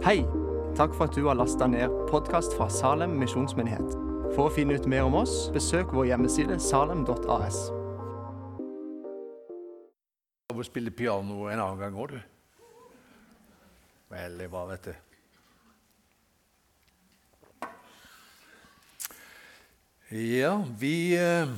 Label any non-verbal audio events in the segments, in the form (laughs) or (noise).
Hei! Takk for at du har lasta ned podkast fra Salem misjonsmyndighet. For å finne ut mer om oss, besøk vår hjemmeside salem.as. Av å spille piano en annen gang òg, du. Veldig bra, vet du. Ja, vi eh,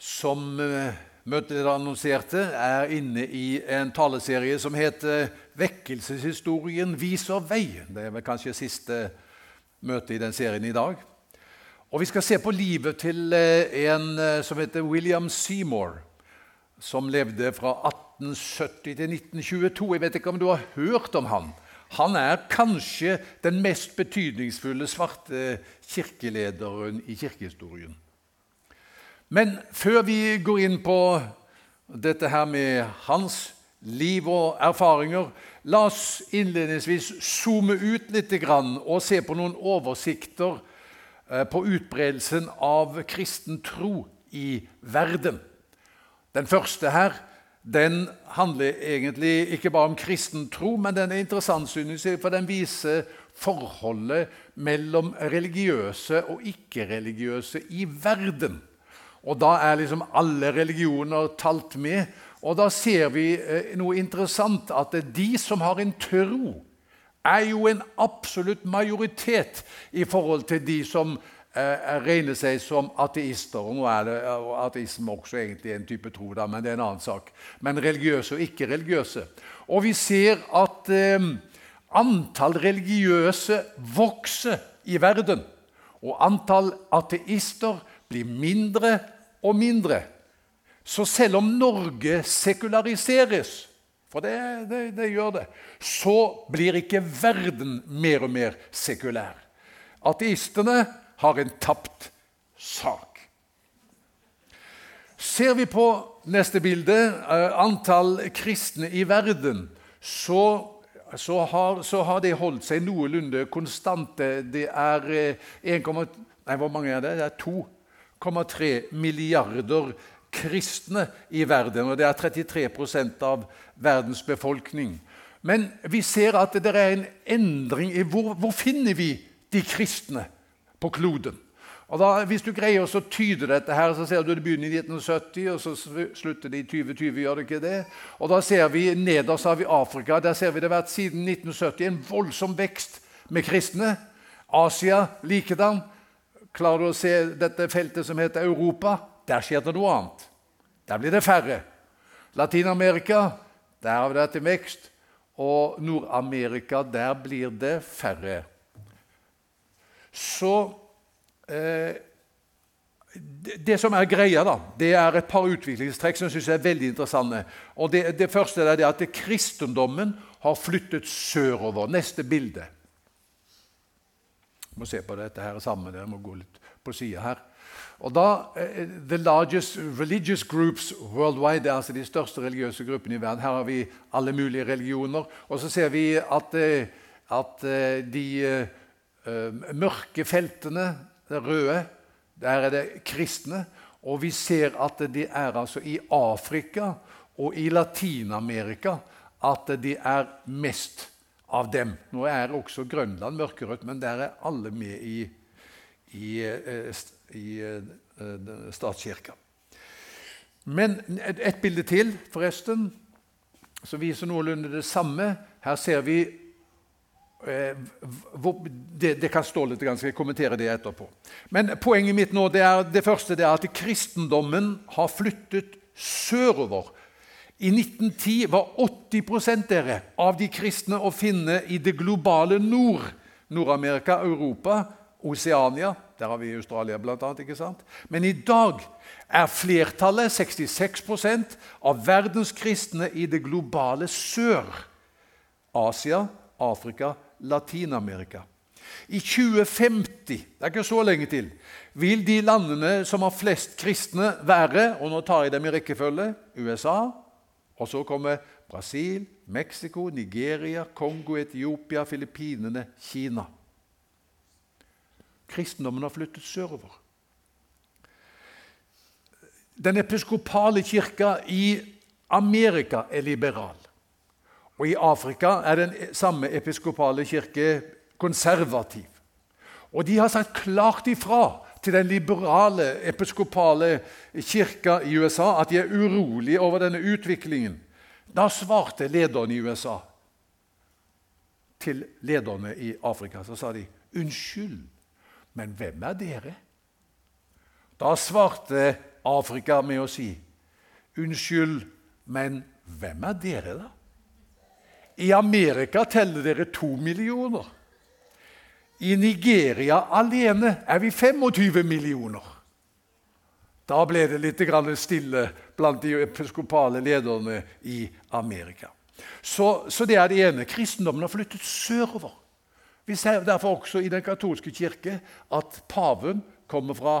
Som møtet møteleder annonserte, er inne i en taleserie som heter 'Vekkelseshistorien viser vei'. Det er vel kanskje siste møte i den serien i dag. Og Vi skal se på livet til eh, en eh, som heter William Seymour, som levde fra 1870 til 1922. Jeg vet ikke om du har hørt om han. Han er kanskje den mest betydningsfulle svarte kirkelederen i kirkehistorien. Men før vi går inn på dette her med hans liv og erfaringer, la oss innledningsvis zoome ut litt og se på noen oversikter eh, på utbredelsen av kristen tro i verden. Den første her den handler egentlig ikke bare om kristen tro, men den er interessant, synes jeg, for den viser forholdet mellom religiøse og ikke-religiøse i verden. Og da er liksom alle religioner talt med. Og da ser vi eh, noe interessant, at de som har en tro, er jo en absolutt majoritet i forhold til de som eh, regner seg som ateister. Og nå er det ateisme også egentlig en type tro, da, men det er en annen sak. Men religiøse og ikke-religiøse. Og vi ser at eh, antall religiøse vokser i verden. Og antall ateister blir mindre og mindre. Så selv om Norge sekulariseres, for det, det, det, gjør det, så blir ikke verden mer og mer sekulær. Ateistene har en tapt sak. Ser vi på neste bilde, eh, antall kristne i verden, så, så, har, så har, det holdt seg noenlunde konstante. Det er 1, eh, nei, hvor mange er det? Det er to 1,3 milliarder kristne i verden. og Det er 33 av verdens befolkning. Men vi ser at det er en endring i hvor, hvor finner vi de kristne på kloden. Og da, Hvis du greier å tyde dette, her, så ser du det begynner i 1970 og så slutter det i 2020. gjør det ikke det? Og da ser vi Nederst har vi Afrika. Der ser vi det har vært siden 1970 en voldsom vekst med kristne. Asia likedan. Klarer du å se dette feltet som heter Europa? Der skjer det noe annet. Der blir det færre. Latin-Amerika, der har vi det til vekst. Og Nord-Amerika, der blir det færre. Så eh, det, som er greia, da, det er et par utviklingstrekk som jeg synes er veldig interessante. Og det, det første er det at kristendommen har flyttet sørover. Neste bilde må se på dette her sammen. Jeg må gå litt på sida her. Og da, uh, The largest religious groups worldwide, er altså de største religiøse gruppene i verden. Her har vi alle mulige religioner. Og så ser vi at, uh, at uh, de mørke feltene, det røde, der er det kristne. Og vi ser at de er altså i Afrika og i Latin-Amerika at de er mest av dem. Nå er også Grønland mørkerødt, men der er alle med i, i, eh, i, i eh, statskirka. Men et, bilde til, forresten, som viser noenlunde det samme. Her ser vi eh, det, det, kan stå litt, jeg skal kommentere det etterpå. Men poenget mitt nå, det, er, det første det er at kristendommen har flyttet sørover i 1910 var 80 dere, av de kristne å finne i det globale nord. Nord-Amerika, Europa, Oseania. Der har vi Australia bl.a. ikke sant? Men i dag er flertallet, 66% av verdens kristne i det globale sør. Asia, Afrika, Latin-Amerika. I 2050, det er ikke så lenge til, vil de landene som har flest kristne, være og nå tar jeg dem i rekkefølge USA, og så kommer Brasil, Mexico, Nigeria, Kongo, Etiopia, Filippinene, Kina. Kristendommen har flyttet sørover. Den episkopale kirka i Amerika er liberal. Og i Afrika er den samme episkopale kirke konservativ. Og de har sagt klart ifra til den liberale episkopale kirka i USA at de er urolige over denne utviklingen. Da svarte lederne i USA til lederne i Afrika. Så sa de, 'Unnskyld, men hvem er dere?' Da svarte Afrika med å si, 'Unnskyld, men hvem er dere, da?' I Amerika teller dere to millioner. I Nigeria alene er vi 25 millioner. Da ble det litt stille blant de episkopale lederne i Amerika. Så, så, det er det ene. Kristendommen har flyttet sørover. Vi ser derfor også i den katolske kirke at paven kommer fra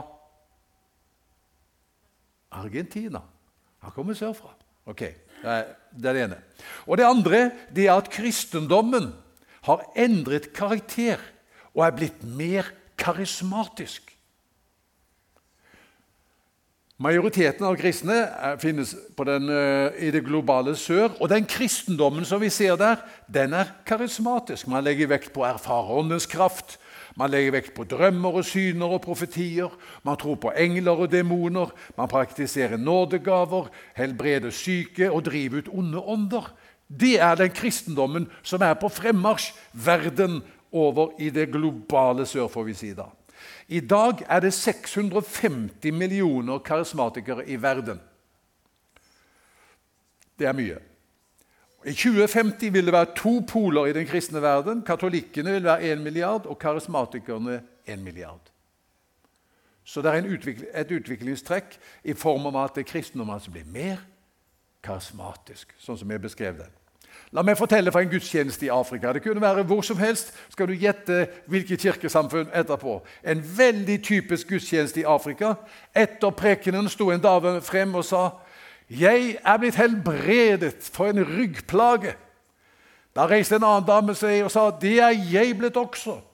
Argentina. Han kommer sørfra. Ok, Det er det ene. Og det andre det er at kristendommen har endret karakter og er blitt mer karismatisk. Majoriteten av kristne finnes den, eh, i det globale sør. Og den kristendommen som vi ser der, den er karismatisk. Man legger vekt på å erfare åndens kraft. Man legger vekt på drømmer og syner og profetier. Man tror på engler og demoner. Man praktiserer nådegaver, helbreder syke og driver ut onde ånder. Det er den kristendommen som er på fremmarsj verden over i det globale sør, får vi si da. I dag er det 650 millioner karismatikere i verden. Det er mye. I 2050 vil det være to poler i den kristne verden. Katolikkene vil være 1 milliard, og karismatikerne 1 milliard. Så det er utvikling, et utviklingstrekk i form av at kristendommen altså blir mer karismatisk, sånn som jeg beskrev det. La meg fortelle fra en gudstjeneste i Afrika. Det kunne være hvor som helst. Skal du gjette hvilket kirkesamfunn etterpå? En veldig typisk gudstjeneste i Afrika. Etter prekenen sto en dame frem og sa 'Jeg er blitt helbredet for en ryggplage'. Da reiste en annen dame seg og sa 'Det er jeg blitt også'.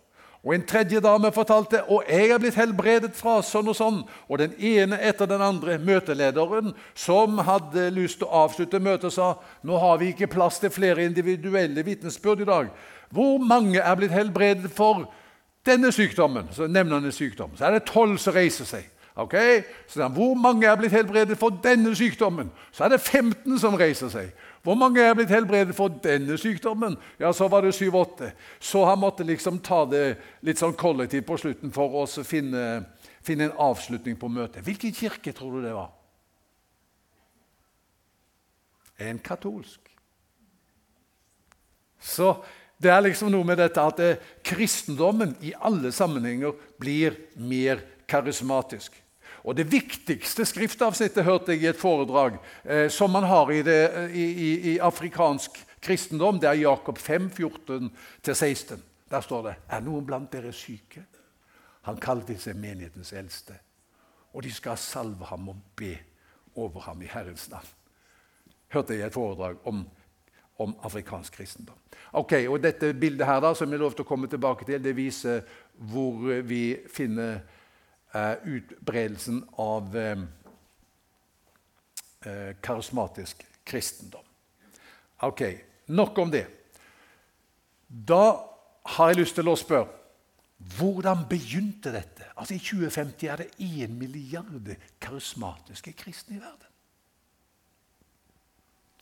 Og En tredje dame fortalte og jeg er blitt helbredet fra sånn og sånn. Og den ene etter den andre, møtelederen, som hadde lyst til å avslutte møtet, sa nå har vi ikke plass til flere individuelle vitnesbyrd i dag. Hvor mange er blitt helbredet for denne sykdommen? Så en sykdom. Så er det tolv som reiser seg. Ok? Så Hvor mange er blitt helbredet for denne sykdommen? Så er det 15 som reiser seg. Hvor mange er blitt helbredet for denne sykdommen? Ja, Så var det 7-8. Så han måtte liksom ta det litt sånn kollektivt på slutten for å finne, finne en avslutning på møtet. Hvilken kirke tror du det var? En katolsk. Så det er liksom noe med dette at eh, kristendommen i alle sammenhenger blir mer karismatisk. Og Det viktigste skriftavsnittet hørte jeg i et foredrag eh, som man har i, det, i, i, i, afrikansk kristendom. Det er Jakob 5, 14-16. Der står det Er noen blant dere syke? Han kalte seg menighetens eldste. Og de skal salve ham og be over ham i Herrens navn. Hørte jeg et foredrag om, om afrikansk kristendom. Ok, og Dette bildet her da, som jeg lov til å komme tilbake til, det viser hvor vi finner Eh, utbredelsen av eh, eh, karismatisk kristendom. Ok, nok om det. Da har jeg lyst til å spørre hvordan begynte dette? Altså I 2050 er det 1 milliard karismatiske kristne i verden.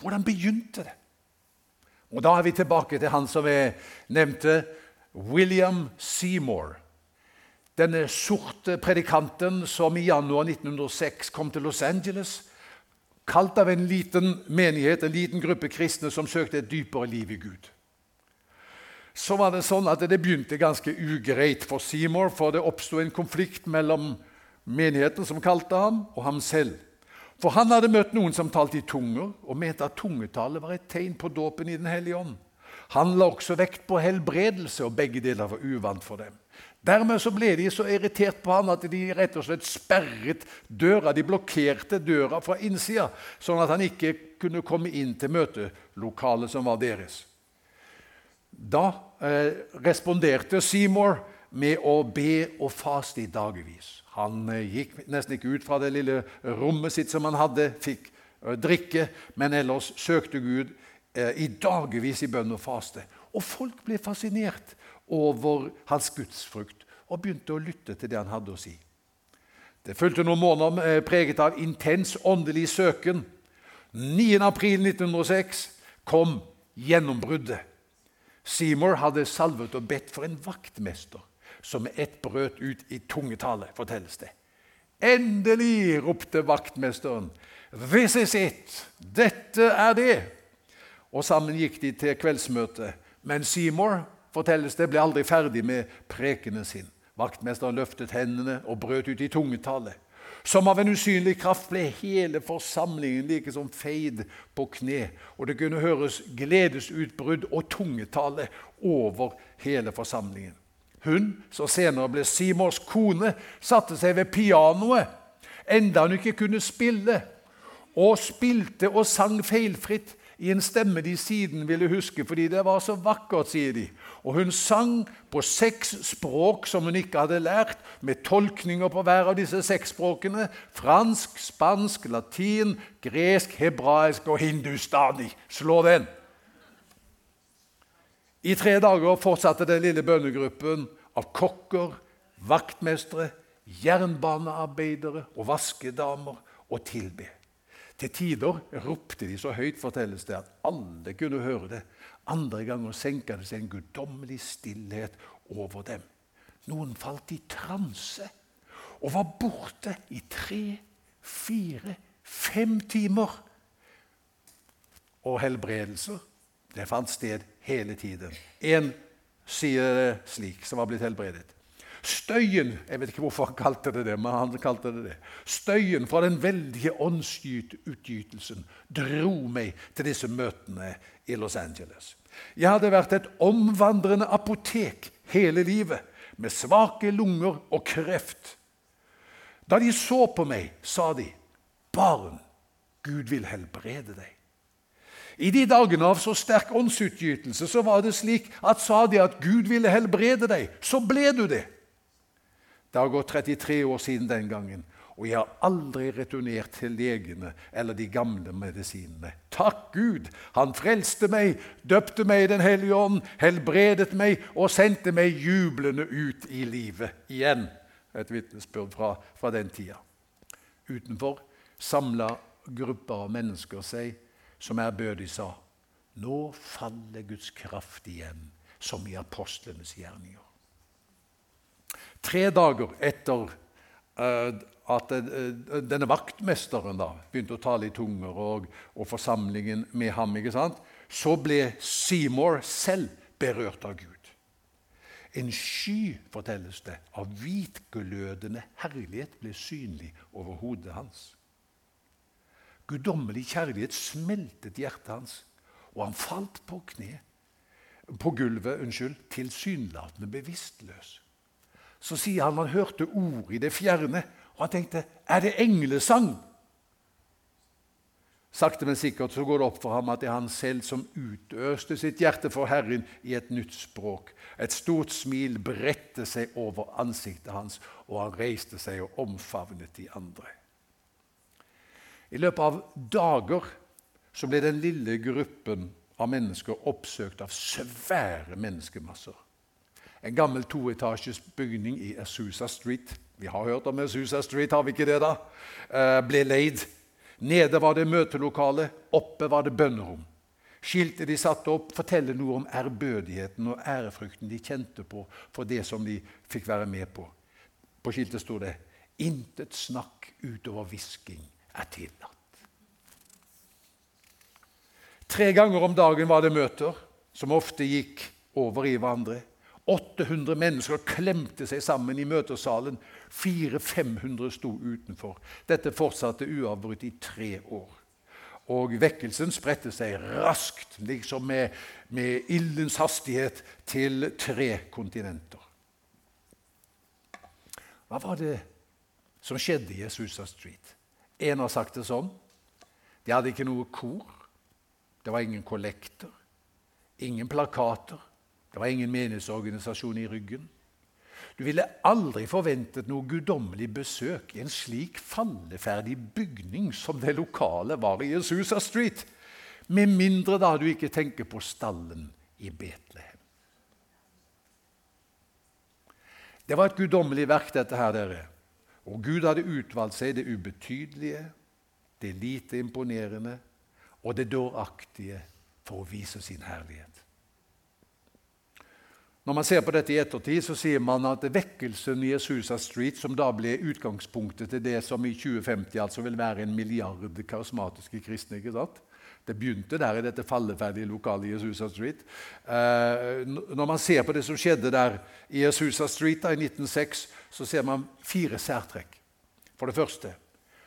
Hvordan begynte det? Og Da er vi tilbake til han som jeg nevnte, William Seymour denne sorte predikanten som i januar 1906 kom til Los Angeles, kalt av en liten menighet, en liten gruppe kristne som søkte et dypere liv i Gud. Så var Det sånn at det begynte ganske ugreit for Seymour, for det oppsto en konflikt mellom menigheten, som kalte ham, og ham selv. For han hadde møtt noen som talte i tunger, og mente at tungetallet var et tegn på dåpen i Den hellige ånd. Han la også vekt på helbredelse, og begge deler var uvant for dem. Dermed så ble de så irritert på han at de rett og slett sperret døra. De blokkerte døra fra innsida, sånn at han ikke kunne komme inn til møtelokalet som var deres. Da eh, responderte Seymour med å be og faste i dagevis. Han eh, gikk nesten ikke ut fra det lille rommet sitt som han hadde, fikk eh, drikke, men ellers søkte Gud eh, i dagevis i bønn og faste. Og folk ble fascinert over hans gudsfrukt og begynte å lytte til det han hadde å si. Det fulgte noen måneder eh, preget av intens åndelig søken. 9.4.1906 kom gjennombruddet. Seymour hadde salvet og bedt for en vaktmester som med ett brøt ut i tungetale, fortelles det. Endelig, ropte vaktmesteren. This is it! Dette er det! Og sammen gikk de til kveldsmøtet. Men Seymour fortelles det, ble aldri ferdig med prekenen sin. Vaktmesteren løftet hendene og brøt ut i tungetale. Som av en usynlig kraft ble hele forsamlingen like som feid på kne, og det kunne høres gledesutbrudd og tungetale over hele forsamlingen. Hun, som senere ble Simors kone, satte seg ved pianoet, enda hun ikke kunne spille, og spilte og sang feilfritt i en stemme de siden ville huske, fordi det var så vakkert, sier de. Og hun sang på seks språk som hun ikke hadde lært, med tolkninger på hver av disse seks språkene. Fransk, spansk, latin, gresk, hebraisk og hindustani. Slå den! I tre dager fortsatte den lille bønnegruppen av kokker, vaktmestere, jernbanearbeidere og vaskedamer å tilbe. Til tider ropte de så høyt, fortelles det, at alle kunne høre det. Andre ganger senka det seg en guddommelig stillhet over dem. Noen falt i transe og var borte i tre, fire, fem timer. Og helbredelser det fant sted hele tiden. En sier det slik, som var blitt helbredet. Støyen jeg vet ikke hvorfor han kalte det det, men han kalte det det. Støyen fra den veldige åndsutgytelsen dro meg til disse møtene i Los Angeles. Jeg hadde vært et omvandrende apotek hele livet, med svake lunger og kreft. Da de så på meg, sa de, 'Barn, Gud vil helbrede deg.' I de dagene av så sterk åndsutgytelse så var det slik at sa de at Gud ville helbrede deg, så ble du det. Det har gått 33 år siden den gangen, og jeg har aldri returnert til legene eller de gamle medisinene. Takk Gud! Han frelste meg, døpte meg i Den hellige ånd, helbredet meg og sendte meg jublende ut i livet igjen. Et vitnesbyrd fra, fra den tida. Utenfor samla grupper av mennesker seg som ærbødig sa Nå faller Guds kraft igjen, som i apostlenes gjerninger. Tre dager etter uh, at uh, denne vaktmesteren da, begynte å tale i tunger, og, og forsamlingen med ham, så ble Seymour selv berørt av Gud. En sky, fortelles det, av hvitglødende herlighet ble synlig over hodet hans. Guddommelig kjærlighet smeltet hjertet hans, og han falt på kne, på gulvet, unnskyld, tilsynelatende bevisstløs så sier han han hørte ord i det fjerne, og han tenkte er det englesang? Sakte, men sikkert så går det opp for ham at det er han selv som utøste sitt hjerte for Herren i et nytt språk. Et stort smil bredte seg over ansiktet hans, og han reiste seg og omfavnet de andre. I løpet av dager så ble den lille gruppen av mennesker oppsøkt av svære menneskemasser. En gammel toetasjes bygning i Azusa Street vi har hørt om Azusa Street, har vi ikke det? da? Eh, ble leid. Nede var det møtelokale, oppe var det bønnerom. Skiltet de satte opp, forteller noe om ærbødigheten og ærefrykten de kjente på for det som de fikk være med på. På skiltet sto det 'Intet snakk utover hvisking er tillatt'. Tre ganger om dagen var det møter, som ofte gikk over i hverandre. 800 mennesker klemte seg sammen i møtesalen. 400-500 sto utenfor. Dette fortsatte uavbrutt i tre år. Og vekkelsen spredte seg raskt, liksom med, med ildens hastighet, til tre kontinenter. Hva var det som skjedde i Jesusa Street? En har sagt det sånn. De hadde ikke noe kor. Det var ingen kollekter. Ingen plakater. Det var ingen menighetsorganisasjon i ryggen. Du ville aldri forventet noe guddommelig besøk i en slik falleferdig bygning som det lokale var i Jesusa Street. Med mindre da du ikke tenker på stallen i Betlehem. Det var et guddommelig verk, dette her, dere. Og Gud hadde utvalgt seg det ubetydelige, det lite imponerende og det dåraktige for å vise sin herlighet. Når man ser på dette i ettertid, så sier man at vekkelsen i Jesusa Street, som da ble utgangspunktet til det som i 2050 altså vil være en milliard karismatiske kristne ikke sant? Det begynte der i dette falleferdige lokalet i Jesusa Street. Eh, når man ser på det som skjedde der i Jesusa Street da, i 1906, så ser man fire særtrekk. For det første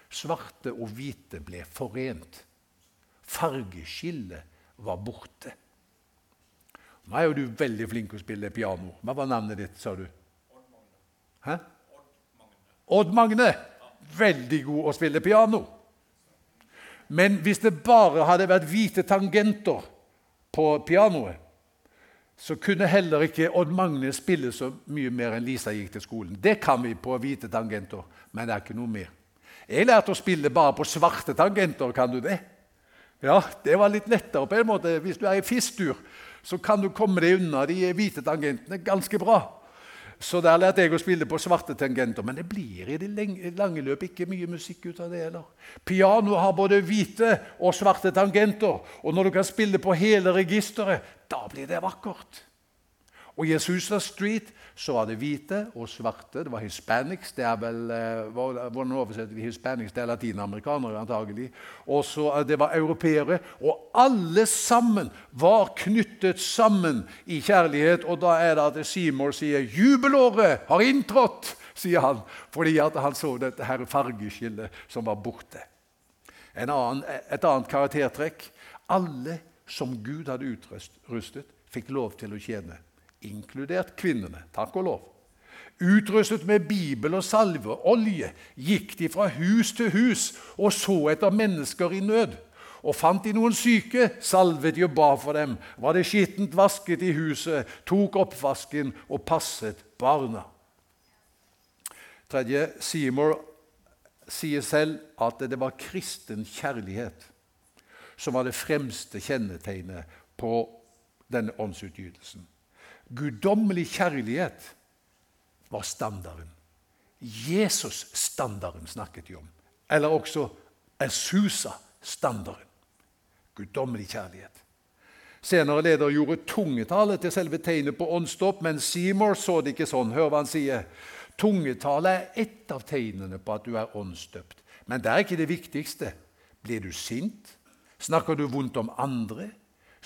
svarte og hvite ble forent. Fargeskillet var borte. Nå er jo du veldig flink til å spille piano. Hva var navnet ditt, sa du? Hæ? Odd Magne. Veldig god å spille piano. Men hvis det bare hadde vært hvite tangenter på pianoet, så kunne heller ikke Odd Magne spille så mye mer enn Lisa gikk til skolen. Det kan vi på hvite tangenter, men det er ikke noe mer. Jeg lærte å spille bare på svarte tangenter. Kan du det? Ja, Det var litt lettere på en måte. Hvis du er i fistur, så kan du komme deg unna de hvite tangentene ganske bra. Så der lærte jeg å spille på svarte tangenter. Men det blir i det lange løp ikke mye musikk ut av det heller. Piano har både hvite og svarte tangenter. Og når du kan spille på hele registeret, da blir det vakkert. Og i Jesusa Street så var det hvite og svarte. Det var hispanics. det er vel, eh, Hvordan oversetter vi hispanics? Det er latinamerikanere, antagelig. Og så eh, Det var europeere. Og alle sammen var knyttet sammen i kjærlighet. Og da er det at Seymour sier 'Jubelåret har inntrådt', sier han, fordi at han så dette her fargeskillet som var borte. Annen, et annet karaktertrekk alle som Gud hadde utrustet, fikk lov til å tjene inkludert kvinnene, takk og lov. Utrustet med bibel og salveolje gikk de fra hus til hus og så etter mennesker i nød. Og fant de noen syke, salvet de og ba for dem. Var det skittent vasket i huset, tok oppvasken og passet barna. Tredje, Seymour sier selv at det var kristen kjærlighet som var det fremste kjennetegnet på denne åndsutgytelsen. Guddommelig kjærlighet var standarden. Jesus-standarden snakket de om. Eller også Esusa-standarden. Guddommelig kjærlighet. Senere leder gjorde tungetallet til selve tegnet på åndsdåp, men Seymour så det ikke sånn. Hør hva han sier. Tungetale er ett av tegnene på at du er åndsdøpt. Men det er ikke det viktigste. Blir du sint? Snakker du vondt om andre?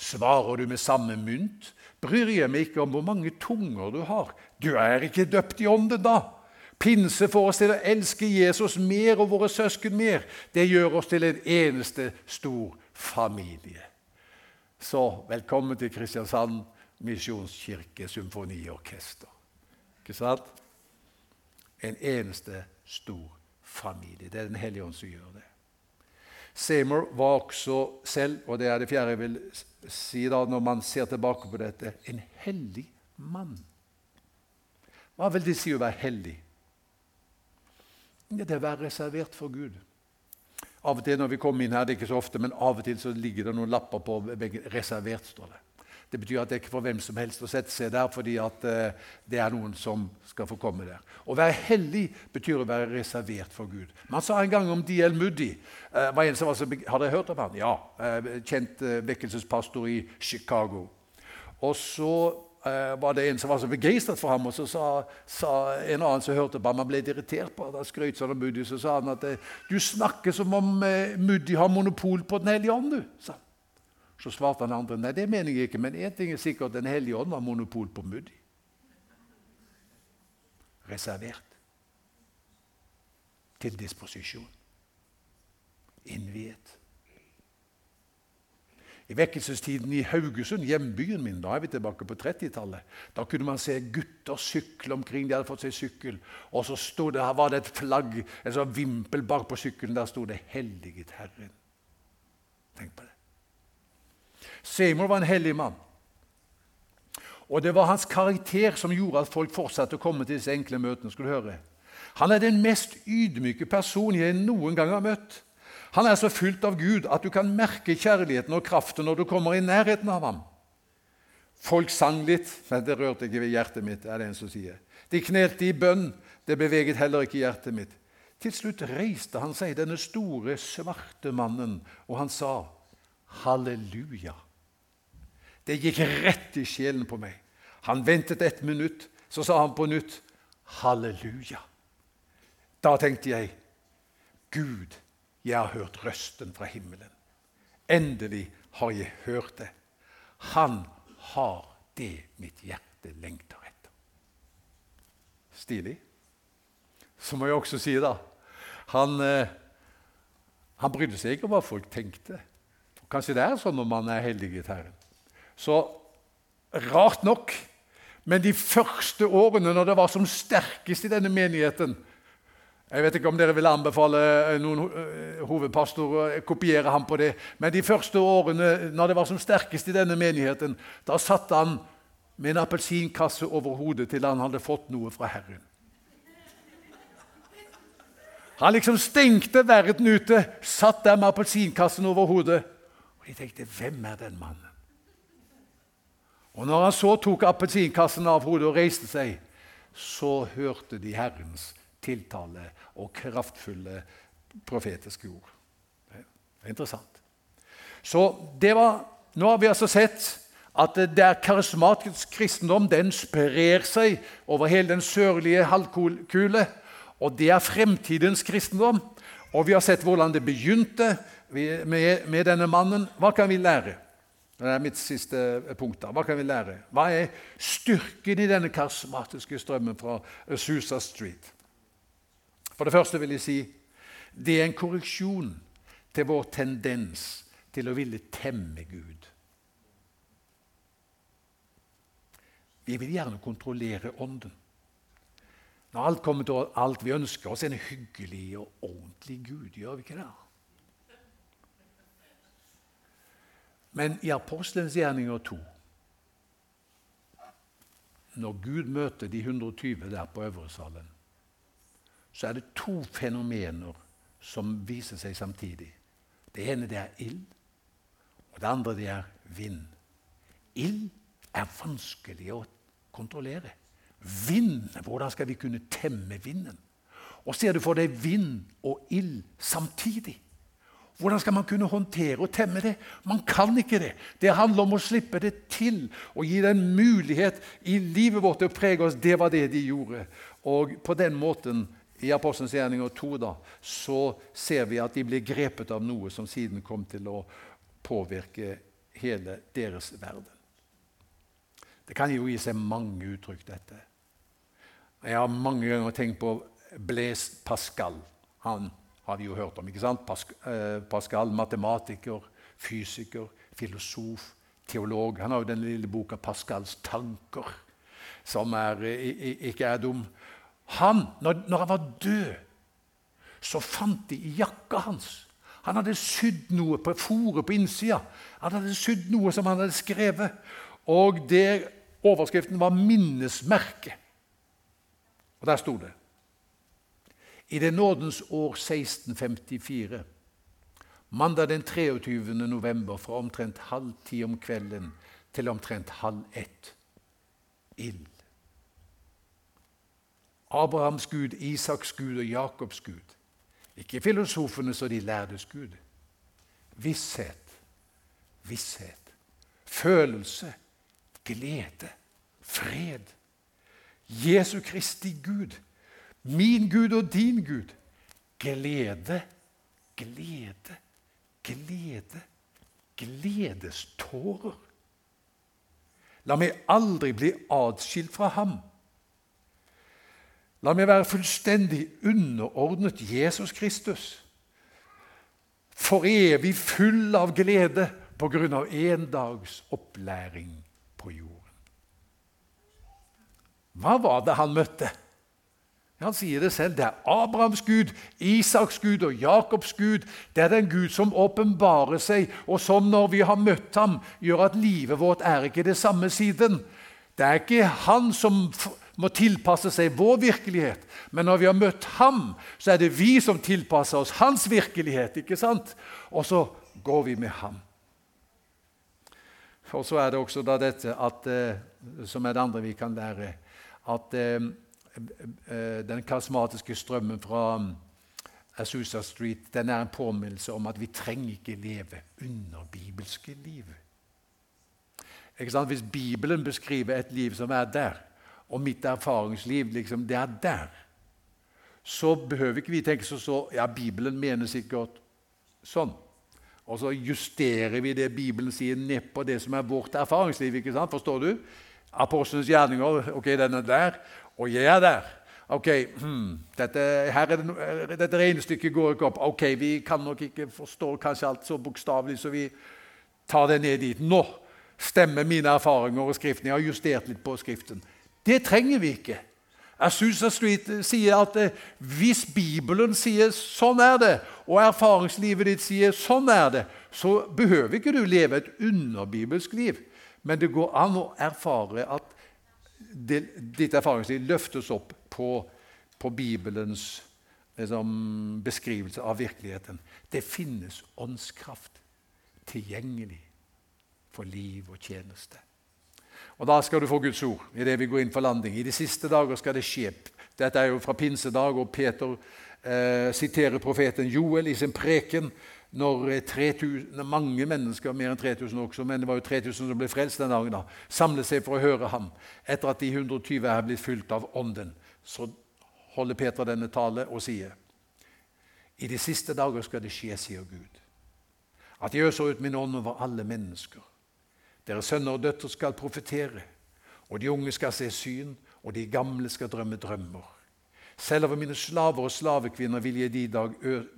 Svarer du med samme mynt? Bryr jeg meg ikke om hvor mange tunger du har. Du er ikke døpt i ånden da. Pinse får oss til å elske Jesus mer og våre søsken mer. Det gjør oss til en eneste stor familie. Så velkommen til Kristiansand misjonskirke symfoniorkester. Ikke sant? En eneste stor familie. Det er Den hellige ånd som gjør det. Seymour var også selv, og det er det fjerde jeg vil si da når man ser tilbake på dette, en hellig mann. Hva vil det si å være hellig? Det er å være reservert for Gud. Av og til når vi kommer inn her, det er ikke så ofte, men av og til så ligger det noen lapper på. 'Reservert', står det. Det betyr at det er ikke for hvem som helst å sette seg der, fordi at uh, det er noen som skal få komme der. Å være hellig betyr å være reservert for Gud. Man sa en gang om D.L. Moody uh, var en som var så, Har dere hørt om han? Ja. Uh, kjent vekkelsespastor i Chicago. Og så var det en som var så begeistret for ham, og så sa, sa en annen som hørte på ham, han ble irritert på da skrøt sånn om Moody, så sa han at du snakker som om Moody har monopol på Den hellige ånd. du, sa han. Så svarte han andre nei, det mener jeg ikke, men én ting er sikkert Den hellige ånd har monopol på Muddi. Reservert. Til disposisjon. Innviet. I vekkelsestiden i Haugesund, hjembyen min, da er vi tilbake på 30-tallet, da kunne man se gutter sykle omkring. De hadde fått seg sykkel. Og så stod det, her var det et flagg, en sånn vimpel bak på sykkelen. Der sto det 'Helliget Herren'. Tenk på det. Seymour var en hellig mann. Og det var hans karakter som gjorde at folk fortsatte å komme til disse enkle møtene. skulle du høre. Han er den mest ydmyke personen jeg noen gang har møtt. Han er så fylt av Gud at du kan merke kjærligheten og kraften når du kommer i nærheten av ham. Folk sang litt, men det rørte ikke ved hjertet mitt. er det en som sier. De knelte i bønn. Det beveget heller ikke hjertet mitt. Til slutt reiste han seg, denne store, svarte mannen, og han sa, 'Halleluja'. Det gikk rett i sjelen på meg. Han ventet et minutt, så sa han på nytt, 'Halleluja'. Da tenkte jeg, 'Gud, jeg har hørt røsten fra himmelen.' Endelig har jeg hørt det. Han har det mitt hjerte lengter etter. Stilig. Så må jeg også si, da Han, eh, han brydde seg ikke om hva folk tenkte. Kanskje det er sånn når man er heldig i Herren. Så rart nok Men de første årene, når det var som sterkest i denne menigheten Jeg vet ikke om dere vil anbefale eh, noen hovedpastor å kopiere ham på det, men de første årene når det var som sterkest i denne menigheten, da satt han med en appelsinkasse over hodet til han hadde fått noe fra Herren. Han liksom stengte verden ute, satt der med appelsinkassen over hodet. Og de tenkte 'Hvem er den mannen?' Og når han så tok appelsinkassen av hodet og reiste seg, så hørte de Herrens tiltale og kraftfulle profetiske ord. Det er interessant. Så det var, Nå har vi altså sett at det er karismatisk kristendom den sprer seg over hele den sørlige halvkule. Og det er fremtidens kristendom. Og vi har sett hvordan det begynte med, med denne mannen. Hva kan vi lære? Det er mitt siste punkt. da. Hva kan vi lære? Hva er styrken i denne karismatiske strømmen fra Susa Street? For det første vil jeg si det er en korreksjon til vår tendens til å ville temme Gud. Vi vil gjerne kontrollere Ånden. Når alt kommer til alt vi ønsker oss, en hyggelig og ordentlig Gud. Gjør vi ikke det? Men i Apostelens gjerninger 2 Når Gud møter de 120 der på Øvresalen, så er det to fenomener som viser seg samtidig. Det ene det er ild, og det andre det er vind. Ild er vanskelig å kontrollere. Vind, hvordan skal vi kunne temme vinden? Og ser du for deg vind og ild samtidig? Hvordan skal man kunne håndtere og temme det? Man kan ikke det. Det handler om å slippe det til og gi det en mulighet i livet vårt til å prege oss. Det var det de gjorde. Og på den måten, i Apostelens gjerninger 2, da, så ser vi at de blir grepet av noe som siden kom til å påvirke hele deres verden. Det kan jo gi seg mange uttrykk, dette. Jeg har mange ganger tenkt på Blaise Pascal. Han har vi jo hørt om. ikke sant? Eh, Pascal, matematiker, fysiker, filosof, teolog. Han har jo den lille boka 'Pascals tanker', som er, ikke er dum. Han, når, når han var død, så fant de i jakka hans Han hadde sydd noe på fòret på innsida. Han hadde sydd noe som han hadde skrevet. Og det Overskriften var 'minnesmerke'. Og der sto det I det nådens år 1654, mandag den 23. november fra omtrent halv ti om kvelden til omtrent halv ett ild. Abrahams Gud, Isaks Gud og Jakobs Gud. Ikke filosofenes og de lærdes Gud. Visshet, visshet, følelse, glede, fred. Jesu Kristi Gud, min Gud og din Gud. Glede, glede, glede. Gledestårer. La meg aldri bli atskilt fra ham. La meg være fullstendig underordnet Jesus Kristus. For evig full av glede på grunn av en dags opplæring på jorden. Hva var det han møtte? Han sier det selv. Det er Abrahams Gud, Isaks Gud og Jakobs Gud. Det er den Gud som åpenbarer seg, og som når vi har møtt ham, gjør at livet vårt er ikke det samme siden. Det er ikke han som må tilpasse seg vår virkelighet. Men når vi har møtt ham, så er det vi som tilpasser oss hans virkelighet. ikke sant? Og så går vi med ham. Og så er det også da dette at, eh, som er det andre vi kan lære, at eh, den karismatiske strømmen fra Asusa Azusa Street den er en påminnelse om at vi trenger ikke leve under bibelske liv. Hvis Bibelen beskriver et liv som er der, og mitt erfaringsliv liksom, det er der, så behøver ikke vi tenke så, så ja, Bibelen mener sikkert sånn. Og så justerer vi det Bibelen sier, ned på det som er vårt erfaringsliv. ikke sant? Forstår du? Apostlenes gjerninger, ok, den er der, og jeg er der. Ok, hmm, dette, er det, dette regnestykket går ikke opp. Ok, Vi kan nok ikke forstå kanskje alt så bokstavelig, så vi tar det ned dit. Nå stemmer mine erfaringer og Skriften. Jeg har justert litt på Skriften. Det trenger vi ikke. Asusa Street sier at eh, hvis Bibelen sier 'sånn er det', og erfaringslivet ditt sier 'sånn er det', så behøver ikke du leve et underbibelsk liv. Men det går an å erfare at ditt erfaringsliv løftes opp på, på Bibelens liksom, beskrivelse av virkeligheten. Det finnes åndskraft tilgjengelig for liv og tjeneste. Og Da skal du få Guds ord i det vi går inn for landing. I de siste dager skal det skje. Dette er jo fra pinsedag, og Peter eh, siterer profeten Joel i sin preken når 3000, eh, mange mennesker, mer enn 3000 også, men det var jo 3000 som ble frelst den dagen, da, samlet seg for å høre ham. Etter at de 120 er blitt fylt av Ånden, så holder Peter denne tale og sier I de siste dager skal det skje, sier Gud, at jeg øser ut min ånd over alle mennesker. Deres sønner og døtre skal profetere, og de unge skal se syn, og de gamle skal drømme drømmer. Selv over mine slaver og slavekvinner vil jeg de, dag,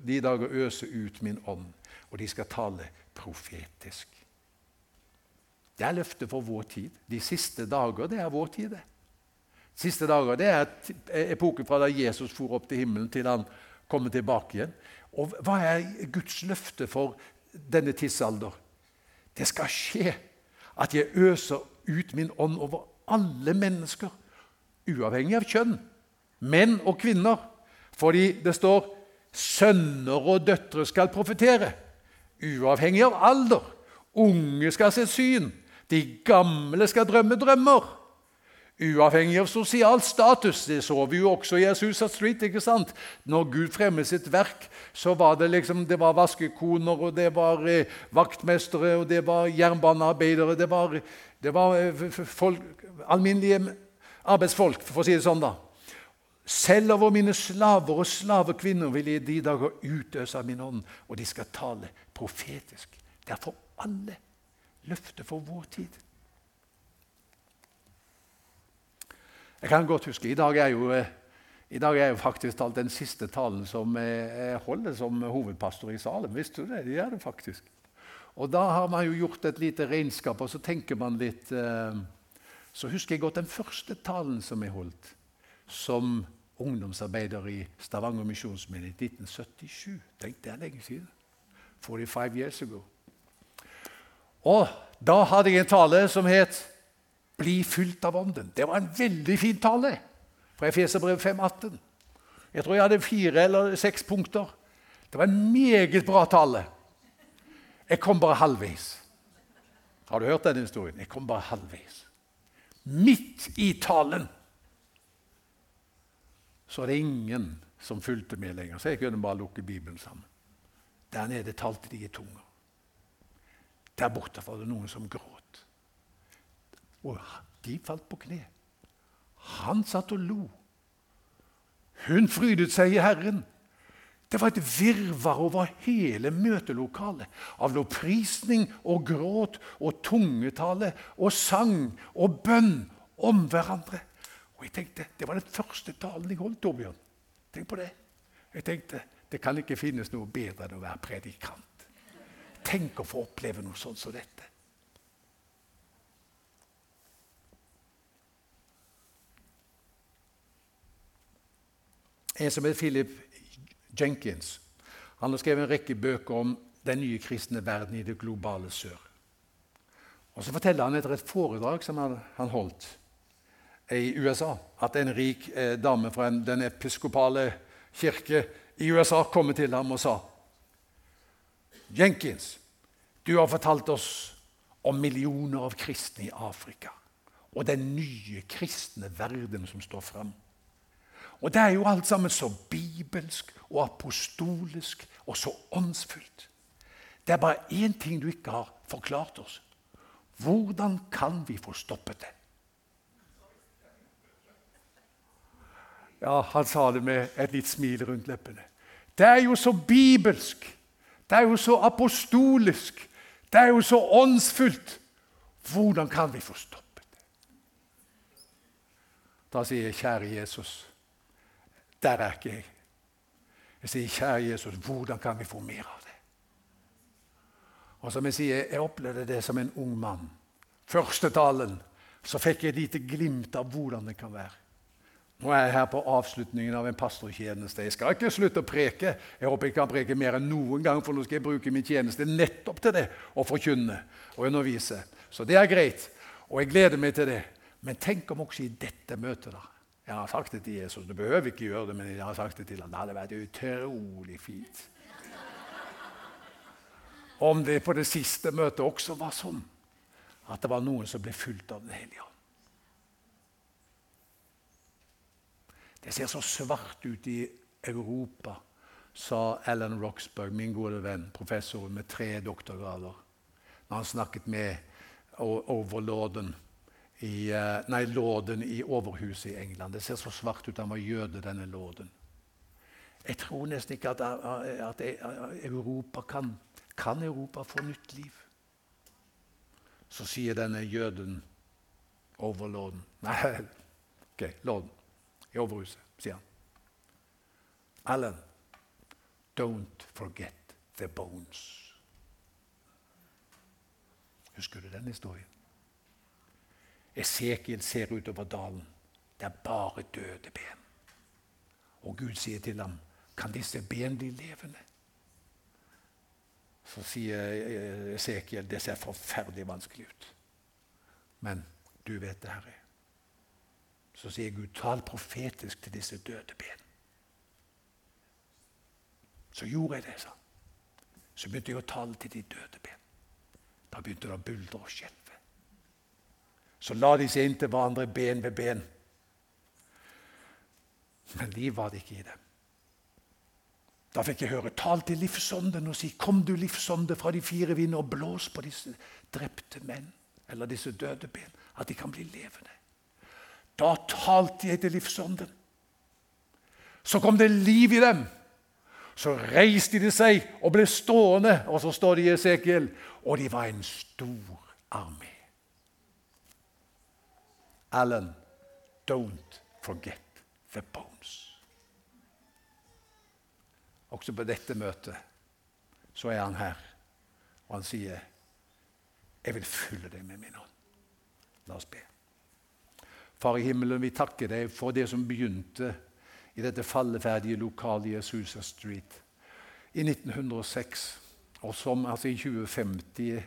de dager øse ut min ånd, og de skal tale profetisk. Det er løftet for vår tid. De siste dager, det er vår tid. Siste dager, Det er epoken fra da Jesus for opp til himmelen, til han kommer tilbake igjen. Og Hva er Guds løfte for denne tidsalder? Det skal skje at jeg øser ut min ånd over alle mennesker, uavhengig av kjønn menn og kvinner. Fordi det står 'sønner og døtre skal profetere', uavhengig av alder. Unge skal se syn, de gamle skal drømme drømmer. Uavhengig av sosial status. Det så vi jo også i Asusa Street. ikke sant? Når Gud fremmet sitt verk, så var det liksom, det var vaskekoner, og det var eh, vaktmestere, og det var jernbanearbeidere Det var, det var eh, folk, alminnelige arbeidsfolk, for å si det sånn. da. Selv over mine slaver og slavekvinner vil jeg de dager utøse av min ånd, og de skal tale profetisk. Det er for alle løftet for vår tid. Jeg kan godt huske I dag er jo, eh, dag er jo faktisk talt den siste talen som jeg holder som hovedpastor i Salem. Visste du det? Det er det faktisk. Og Da har man jo gjort et lite regnskap, og så tenker man litt eh, Så husker jeg godt den første talen som jeg holdt som ungdomsarbeider i Stavanger misjonsmenighet i 1977. Tenk, det er lenge siden. 45 years ago. Og da hadde jeg en tale som het 'Bli fylt av Ånden'. Det var en veldig fin tale fra Efeserbrev 5,18. Jeg tror jeg hadde fire eller seks punkter. Det var en meget bra tale. Jeg kom bare halvveis. Har du hørt den historien? Jeg kom bare halvveis. Midt i talen så er det ingen som fulgte med lenger. Så jeg kunne bare lukke Bibelen sammen. Der nede talte de i tunger. Der borte var det noen som gråt. Og de falt på kne. Han satt og lo. Hun frydet seg i Herren. Det var et virvar over hele møtelokalet av lovprisning og gråt og tungetale og sang og bønn om hverandre. Og jeg tenkte, Det var den første talen jeg holdt, Torbjørn. Tenk på det. Jeg tenkte det kan ikke finnes noe bedre enn å være predikant. Tenk å få oppleve noe sånt som dette. En som heter Philip Jenkins han har skrevet en rekke bøker om den nye kristne verden i det globale sør. Og Så forteller han etter et foredrag som han holdt i USA at en rik eh, dame fra en, den episkopale kirke i USA kom til ham og sa Jenkins, du har fortalt oss om millioner av kristne i Afrika og den nye kristne verden som står fram. Og det er jo alt sammen så bibelsk og apostolisk og så åndsfullt. Det er bare én ting du ikke har forklart oss. Hvordan kan vi få stoppet det? Ja, Han sa det med et litt smil rundt leppene. Det er jo så bibelsk. Det er jo så apostolisk. Det er jo så åndsfullt. Hvordan kan vi få stoppet det? Da sier jeg, kjære Jesus, der er ikke jeg. Jeg sier, kjære Jesus, hvordan kan vi få mer av det? Og som Jeg sier, jeg opplevde det som en ung mann. Første talen så fikk jeg et lite glimt av hvordan det kan være. Nå er jeg her på avslutningen av en pastortjeneste. Jeg skal ikke slutte å preke. Jeg håper jeg kan preke mer enn noen gang, for nå skal jeg bruke min tjeneste nettopp til det. Å forkynne og undervise. Så det er greit, og jeg gleder meg til det. Men tenk om også i dette møtet, da. Jeg har sagt det til Jesus. Du behøver ikke gjøre det, men jeg har sagt det til ham. Det hadde vært utrolig fint. Om det på det siste møtet også var sånn at det var noen som ble fulgt av Den hellige ånd. Det ser så svart ut i Europa, sa Alan Roxburgh, min gode venn, professoren med tre doktorgrader, når han snakket med overlorden i, eh, nei, lorden i Overhuset i England. Det ser så svart ut. Han var jøde, denne lorden. Jeg tror nesten ikke at, at Europa kan Kan Europa få nytt liv? Så sier denne jøden, overlorden (laughs) Nei, ok, lorden i Overhuset, sier han. Alan, don't forget the bones. Husker du den historien? Esekiel ser utover dalen. Det er bare døde ben. Og Gud sier til ham, 'Kan disse ben bli levende?' Så sier Esekiel, 'Det ser forferdelig vanskelig ut.' Men du vet det, Herre. Så sier Gud, 'Tal profetisk til disse døde ben'. Så gjorde jeg det, sa Så begynte jeg å tale til de døde ben. Da begynte det å buldre og skjelve. Så la de seg inntil hverandre ben ved ben. Men liv var det ikke i dem. Da fikk jeg høre 'tal til livsånden' og si 'Kom du, livsånde, fra de fire vinder, og blås på disse drepte menn' eller disse døde ben, at de kan bli levende'. Da talte jeg til livsånden. Så kom det liv i dem. Så reiste de seg og ble stående, og så står det i Esekiel, og de var en stor armé. Alan, don't forget the bones. Også på dette møtet så er han her, og han sier, 'Jeg vil fylle deg med min hånd'. La oss be. Far i himmelen, vi takker deg for det som begynte i dette falleferdige lokalet i Azusa Street i 1906. Og som altså i 2050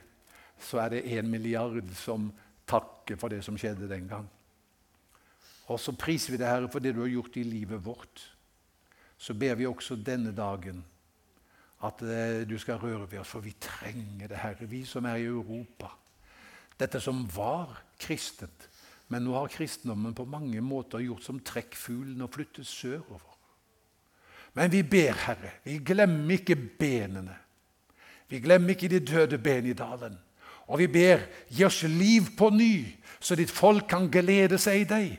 så er det en milliard som takker for det som skjedde den gang. Og så priser vi deg, Herre, for det du har gjort i livet vårt. Så ber vi også denne dagen at eh, du skal røre ved oss, for vi trenger det, Herre, vi som er i Europa. Dette som var kristent, men nå har kristendommen på mange måter gjort som trekkfuglen og flyttet sørover. Men vi ber, Herre, vi glemmer ikke benene. Vi glemmer ikke de døde ben i dalen. Og vi ber, gi oss liv på ny, så ditt folk kan glede seg i deg.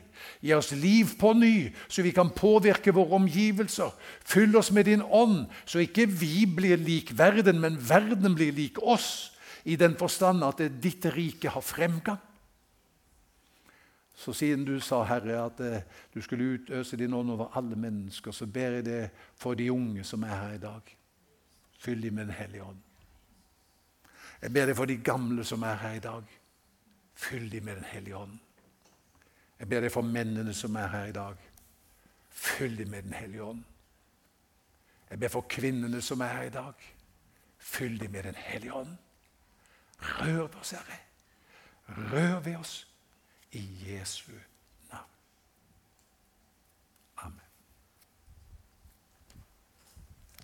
Gi oss liv på ny, så vi kan påvirke våre omgivelser. Fyll oss med din ånd, så ikke vi blir lik verden, men verden blir lik oss, i den forstand at ditt rike har fremgang. Så siden du sa, Herre, at eh, du skulle utøse din ånd over alle mennesker, så ber jeg det for de unge som er her i dag. Fyll dem med Den hellige ånd. Jeg ber det for de gamle som er her i dag. Fyll dem med Den hellige ånd. Jeg ber det for mennene som er her i dag. Fyll dem med Den hellige ånd. Jeg ber for kvinnene som er her i dag. Fyll dem med Den hellige ånd. Rør oss, Herre. Rør ved oss i Jesu